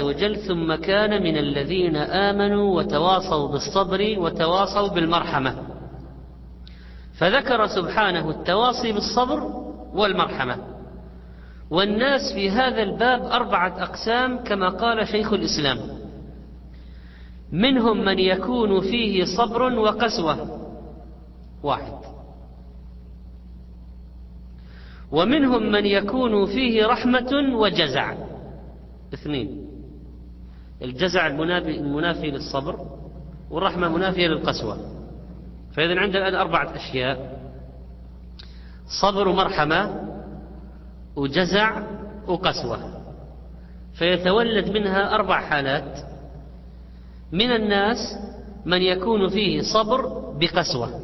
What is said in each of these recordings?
وجل ثم كان من الذين آمنوا وتواصوا بالصبر وتواصوا بالمرحمة. فذكر سبحانه التواصي بالصبر والمرحمة. والناس في هذا الباب أربعة أقسام كما قال شيخ الإسلام. منهم من يكون فيه صبر وقسوة. واحد. ومنهم من يكون فيه رحمة وجزع. اثنين. الجزع المنافي, للصبر والرحمة منافية للقسوة. فإذا عندنا الآن أربعة أشياء. صبر ومرحمة وجزع وقسوة. فيتولد منها أربع حالات. من الناس من يكون فيه صبر بقسوة.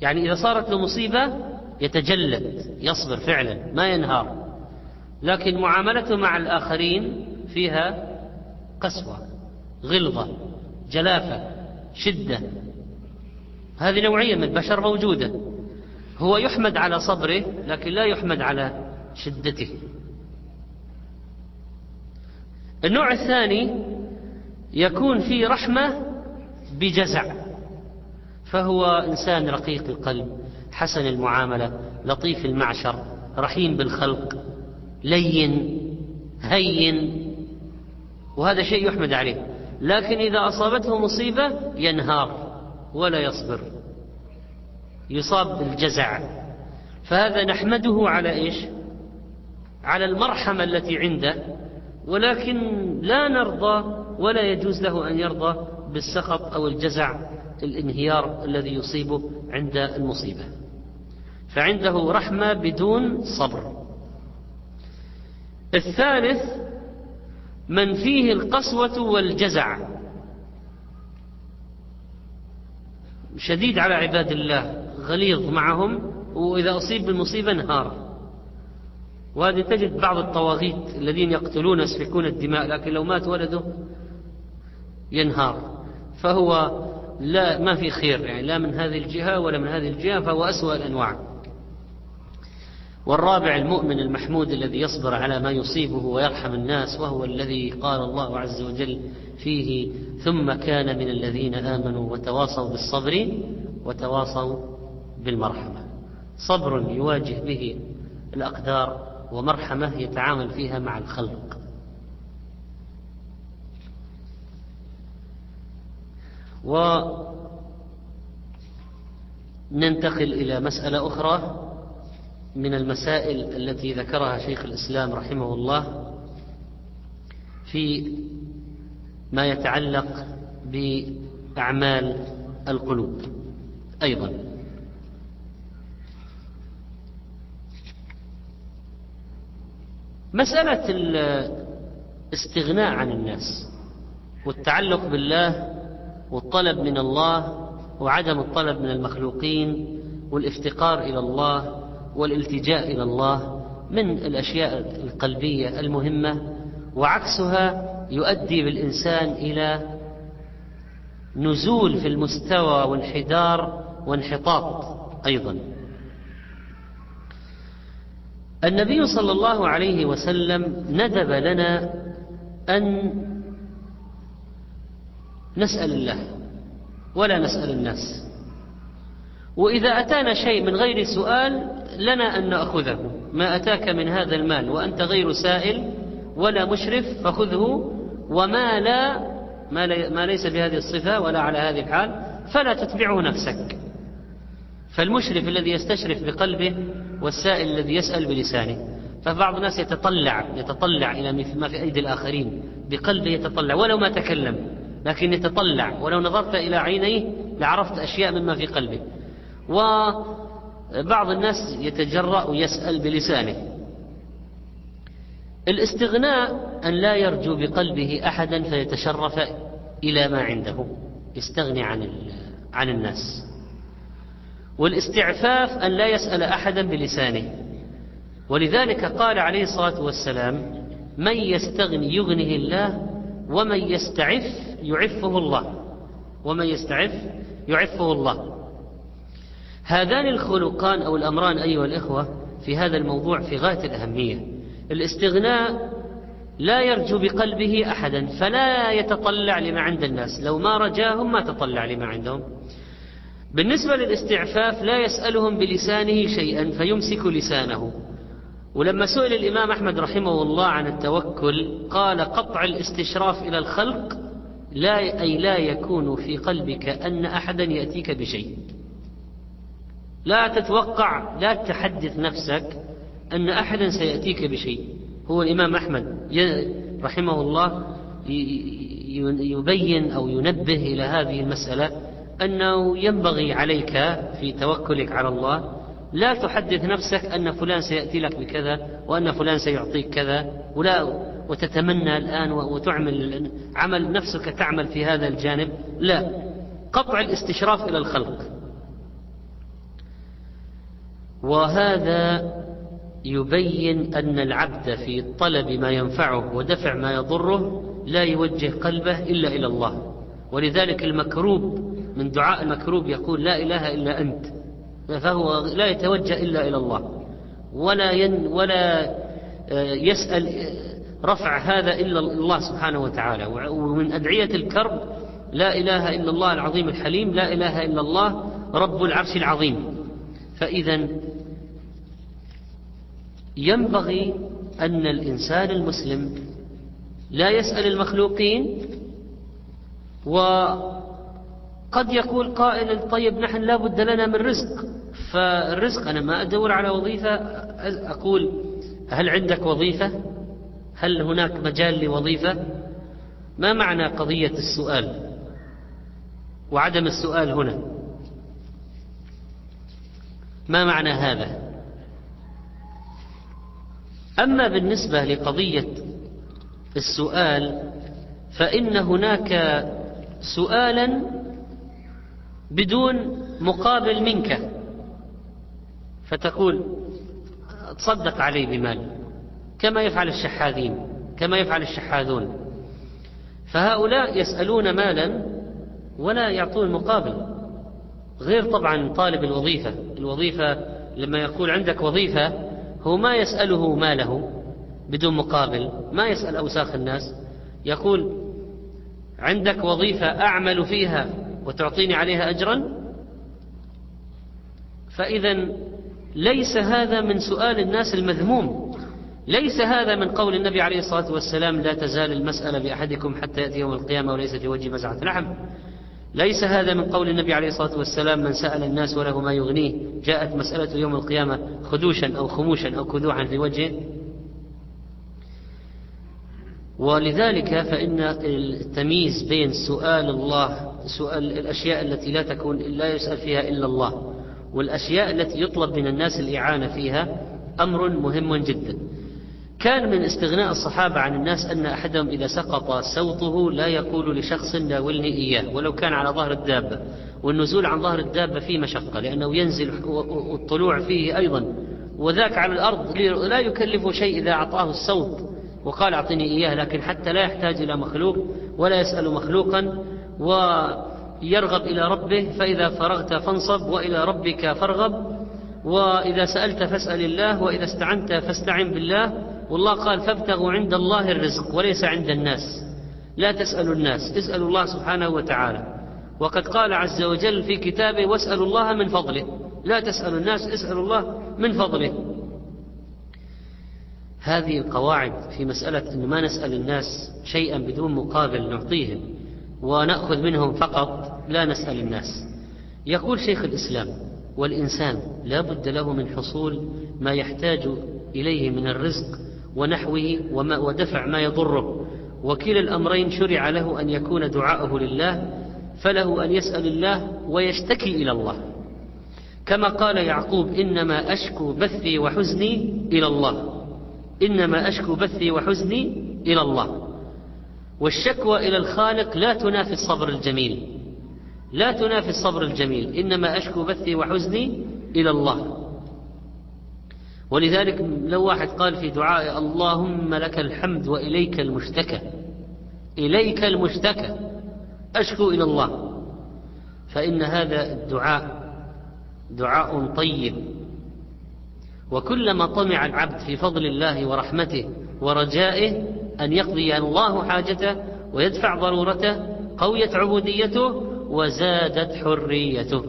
يعني إذا صارت له مصيبة يتجلد يصبر فعلا ما ينهار. لكن معاملته مع الآخرين فيها قسوة غلظة جلافة شدة. هذه نوعية من البشر موجودة. هو يحمد على صبره لكن لا يحمد على شدته. النوع الثاني يكون في رحمة بجزع. فهو إنسان رقيق القلب حسن المعاملة لطيف المعشر رحيم بالخلق لين هين. وهذا شيء يحمد عليه. لكن إذا أصابته مصيبة ينهار ولا يصبر. يصاب بالجزع فهذا نحمده على إيش؟ على المرحمة التي عنده. ولكن لا نرضى ولا يجوز له أن يرضى بالسخط أو الجزع الانهيار الذي يصيبه عند المصيبة. فعنده رحمة بدون صبر. الثالث من فيه القسوة والجزع. شديد على عباد الله غليظ معهم وإذا أصيب بالمصيبة انهار. وهذه تجد بعض الطواغيت الذين يقتلون يسفكون الدماء لكن لو مات ولده ينهار. فهو لا ما في خير يعني لا من هذه الجهة ولا من هذه الجهة فهو أسوأ الأنواع. والرابع المؤمن المحمود الذي يصبر على ما يصيبه ويرحم الناس وهو الذي قال الله عز وجل فيه ثم كان من الذين آمنوا وتواصوا بالصبر وتواصوا بالمرحمة. صبر يواجه به الأقدار ومرحمة يتعامل فيها مع الخلق. وننتقل إلى مسألة أخرى. من المسائل التي ذكرها شيخ الإسلام رحمه الله في ما يتعلق بأعمال القلوب أيضا. مسألة الاستغناء عن الناس والتعلق بالله والطلب من الله وعدم الطلب من المخلوقين والافتقار إلى الله والالتجاء إلى الله من الأشياء القلبية المهمة وعكسها يؤدي بالإنسان إلى نزول في المستوى وانحدار وانحطاط أيضا. النبي صلى الله عليه وسلم ندب لنا أن نسأل الله ولا نسأل الناس. وإذا أتانا شيء من غير سؤال لنا أن نأخذه. ما أتاك من هذا المال وأنت غير سائل ولا مشرف فخذه وما لا ما ليس بهذه الصفة ولا على هذه الحال فلا تتبعه نفسك. فالمشرف الذي يستشرف بقلبه والسائل الذي يسأل بلسانه. فبعض الناس يتطلع يتطلع إلى ما في أيدي الآخرين. بقلبه يتطلع ولو ما تكلم لكن يتطلع. ولو نظرت إلى عينيه لعرفت أشياء مما في قلبه. وبعض الناس يتجرأ ويسأل بلسانه. الاستغناء أن لا يرجو بقلبه أحدا فيتشرف إلى ما عنده يستغني عن عن الناس. والاستعفاف أن لا يسأل أحدا بلسانه. ولذلك قال عليه الصلاة والسلام من يستغني يغنه الله ومن يستعف يعفه الله. ومن يستعف يعفه الله. هذان الخلقان أو الأمران أيها الإخوة في هذا الموضوع في غاية الأهمية. الاستغناء لا يرجو بقلبه أحدا فلا يتطلع لما عند الناس. لو ما رجاهم ما تطلع لما عندهم. بالنسبة للاستعفاف لا يسألهم بلسانه شيئا فيمسك لسانه. ولما سئل الإمام أحمد رحمه الله عن التوكل قال قطع الاستشراف إلى الخلق لا أي لا يكون في قلبك أن أحدا يأتيك بشيء. لا تتوقع لا تحدث نفسك أن أحدا سيأتيك بشيء. هو الإمام أحمد رحمه الله يبين أو ينبه إلى هذه المسألة أنه ينبغي عليك في توكلك على الله لا تحدث نفسك أن فلان سيأتي لك بكذا وأن فلان سيعطيك كذا ولا وتتمنى الآن وتعمل عمل نفسك تعمل في هذا الجانب لا. قطع الاستشراف إلى الخلق. وهذا يبين أن العبد في طلب ما ينفعه ودفع ما يضره لا يوجه قلبه إلا إلى الله. ولذلك المكروب من دعاء المكروب يقول لا إله إلا أنت فهو لا يتوجه إلا إلى الله. ولا ين ولا آه، يسأل آه، رفع هذا إلا الله سبحانه وتعالى. ومن أدعية الكرب لا إله إلا الله العظيم الحليم لا إله إلا الله رب العرش العظيم. فإذا ينبغي أن الإنسان المسلم لا يسأل المخلوقين وقد يقول قائل طيب نحن لا بد لنا من رزق فالرزق أنا ما أدور على وظيفة أقول هل عندك وظيفة؟ هل هناك مجال لوظيفة؟ ما معنى قضية السؤال؟ وعدم السؤال هنا. ما معنى هذا؟ أما بالنسبة لقضية السؤال فإن هناك سؤالا بدون مقابل منك. فتقول تصدق علي بمال. كما يفعل الشحاذين كما يفعل الشحاذون. فهؤلاء يسألون مالا ولا يعطون مقابل. غير طبعا طالب الوظيفة. الوظيفة لما يقول عندك وظيفة هو ما يسأله ماله بدون مقابل ما يسأل أوساخ الناس. يقول عندك وظيفة أعمل فيها وتعطيني عليها أجرا؟ فإذا ليس هذا من سؤال الناس المذموم. ليس هذا من قول النبي عليه الصلاة والسلام لا تزال المسألة بأحدكم حتى يأتي يوم القيامة وليس في وجه مزعة لحم. ليس هذا من قول النبي عليه الصلاة والسلام من سأل الناس وله ما يغنيه. جاءت مسألة يوم القيامة خدوشا أو خموشا أو كدوحا في وجهه. ولذلك فإن التمييز بين سؤال الله سؤال الأشياء التي لا تكون لا يسأل فيها إلا الله والأشياء التي يطلب من الناس الإعانة فيها أمر مهم جدا. كان من استغناء الصحابة عن الناس أن أحدهم إذا سقط صوته لا يقول لشخص ناولني إياه ولو كان على ظهر الدابة. والنزول عن ظهر الدابة فيه مشقة لأنه ينزل والطلوع فيه أيضا. وذاك على الأرض لا يكلفه شيء إذا أعطاه الصوت وقال أعطني إياه لكن حتى لا يحتاج إلى مخلوق ولا يسأل مخلوقا ويرغب إلى ربه فإذا فرغت فانصب وإلى ربك فارغب. وإذا سألت فاسأل الله وإذا استعنت فاستعن بالله. والله قال فابتغوا عند الله الرزق وليس عند الناس. لا تسألوا الناس اسألوا الله سبحانه وتعالى. وقد قال عز وجل في كتابه واسألوا الله من فضله. لا تسألوا الناس اسألوا الله من فضله. هذه القواعد في مسألة أن ما نسأل الناس شيئا بدون مقابل نعطيهم ونأخذ منهم فقط لا نسأل الناس. يقول شيخ الإسلام والإنسان لا بد له من حصول ما يحتاج إليه من الرزق ونحوه ودفع ما يضره. وكلا الأمرين شرع له أن يكون دعاءه لله فله أن يسأل الله ويشتكي إلى الله. كما قال يعقوب إنما أشكو بثي وحزني إلى الله. إنما أشكو بثي وحزني إلى الله. والشكوى إلى الخالق لا تنافي الصبر الجميل. لا تنافي الصبر الجميل. إنما أشكو بثي وحزني إلى الله. ولذلك لو واحد قال في دعائه اللهم لك الحمد وإليك المشتكى إليك المشتكى أشكو إلى الله. فإن هذا الدعاء دعاء طيب. وكلما طمع العبد في فضل الله ورحمته ورجائه أن يقضي الله حاجته ويدفع ضرورته قويت عبوديته وزادت حريته.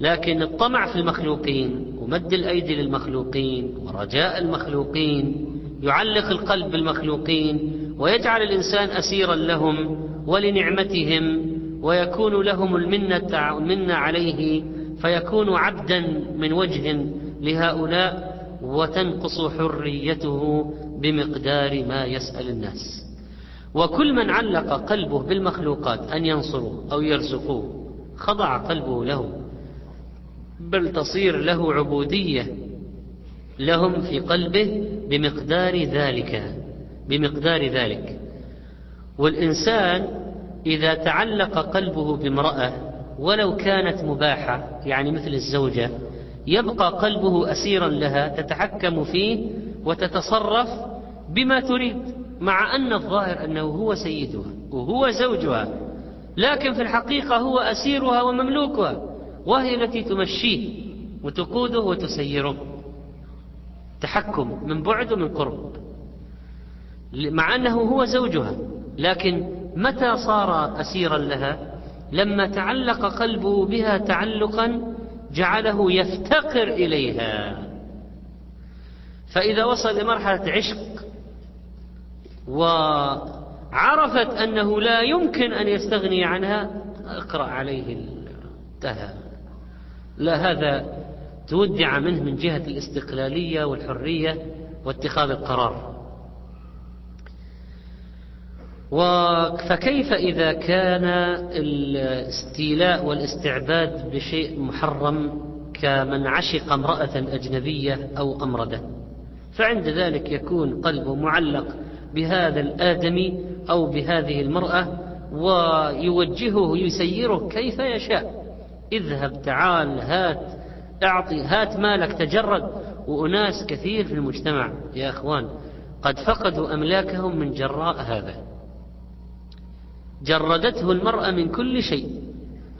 لكن الطمع في المخلوقين ومد الأيدي للمخلوقين ورجاء المخلوقين يعلق القلب بالمخلوقين ويجعل الإنسان أسيرا لهم ولنعمتهم ويكون لهم المنة, المنة عليه فيكون عبدا من وجه لهؤلاء وتنقص حريته بمقدار ما يسأل الناس. وكل من علق قلبه بالمخلوقات أن ينصروه أو يرزقوه خضع قلبه له. بل تصير له عبودية. لهم في قلبه بمقدار ذلك بمقدار ذلك. والإنسان إذا تعلق قلبه بامرأة ولو كانت مباحة يعني مثل الزوجة يبقى قلبه أسيرا لها تتحكم فيه وتتصرف بما تريد مع أن الظاهر أنه هو سيدها وهو زوجها لكن في الحقيقة هو أسيرها ومملوكها. وهي التي تمشيه وتقوده وتسيره. تحكم من بعد ومن قرب. مع أنه هو زوجها لكن متى صار أسيرا لها؟ لما تعلق قلبه بها تعلقا جعله يفتقر إليها. فإذا وصل لمرحلة عشق وعرفت أنه لا يمكن أن يستغني عنها أقرأ عليه انتهى لا هذا تودع منه من جهة الاستقلالية والحرية واتخاذ القرار. فكيف إذا كان الاستيلاء والاستعباد بشيء محرم كمن عشق امرأة أجنبية أو أمردة فعند ذلك يكون قلبه معلق بهذا الآدمي أو بهذه المرأة ويوجهه يسيره كيف يشاء. اذهب تعال هات اعطي هات مالك تجرد. وأناس كثير في المجتمع يا أخوان قد فقدوا أملاكهم من جراء هذا. جردته المرأة من كل شيء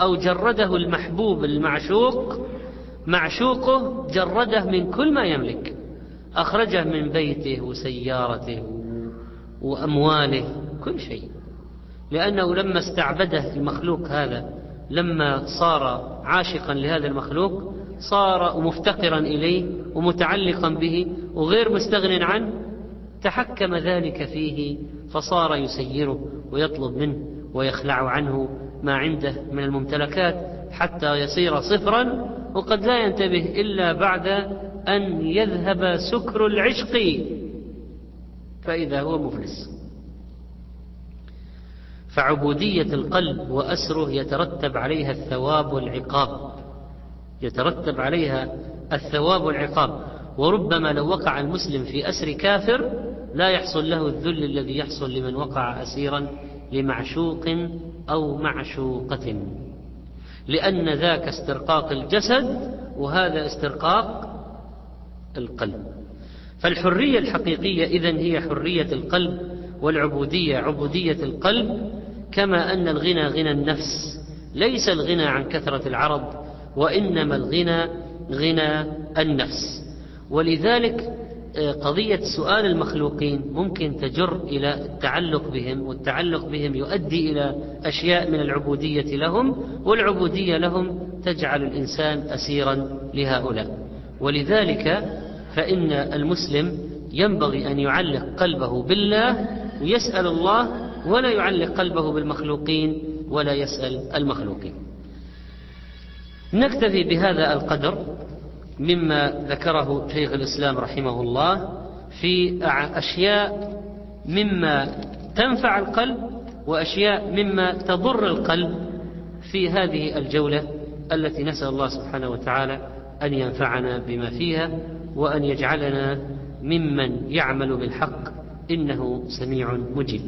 أو جرده المحبوب المعشوق معشوقه جرده من كل ما يملك. أخرجه من بيته وسيارته وأمواله كل شيء. لأنه لما استعبده المخلوق هذا لما صار عاشقا لهذا المخلوق صار مفتقرا إليه ومتعلقا به وغير مستغن عنه تحكم ذلك فيه فصار يسيره ويطلب منه ويخلع عنه ما عنده من الممتلكات حتى يصير صفرا وقد لا ينتبه إلا بعد أن يذهب سكر العشق فإذا هو مفلس. فعبودية القلب وأسره يترتب عليها الثواب والعقاب. يترتب عليها الثواب والعقاب. وربما لو وقع المسلم في أسر كافر لا يحصل له الذل الذي يحصل لمن وقع أسيرا لمعشوق أو معشوقة. لأن ذاك استرقاق الجسد وهذا استرقاق القلب. فالحرية الحقيقية إذن هي حرية القلب والعبودية عبودية القلب كما أن الغنى غنى النفس ليس الغنى عن كثرة العرض وإنما الغنى غنى النفس. ولذلك آه، قضية سؤال المخلوقين ممكن تجر إلى التعلق بهم والتعلق بهم يؤدي إلى أشياء من العبودية لهم والعبودية لهم تجعل الإنسان أسيرا لهؤلاء. ولذلك فإن المسلم ينبغي أن يعلق قلبه بالله ويسأل الله ولا يعلق قلبه بالمخلوقين ولا يسأل المخلوقين. نكتفي بهذا القدر مما ذكره شيخ الإسلام رحمه الله في أشياء مما تنفع القلب وأشياء مما تضر القلب في هذه الجولة التي نسأل الله سبحانه وتعالى أن ينفعنا بما فيها وأن يجعلنا ممن يعمل بالحق إنه سميع مجيب.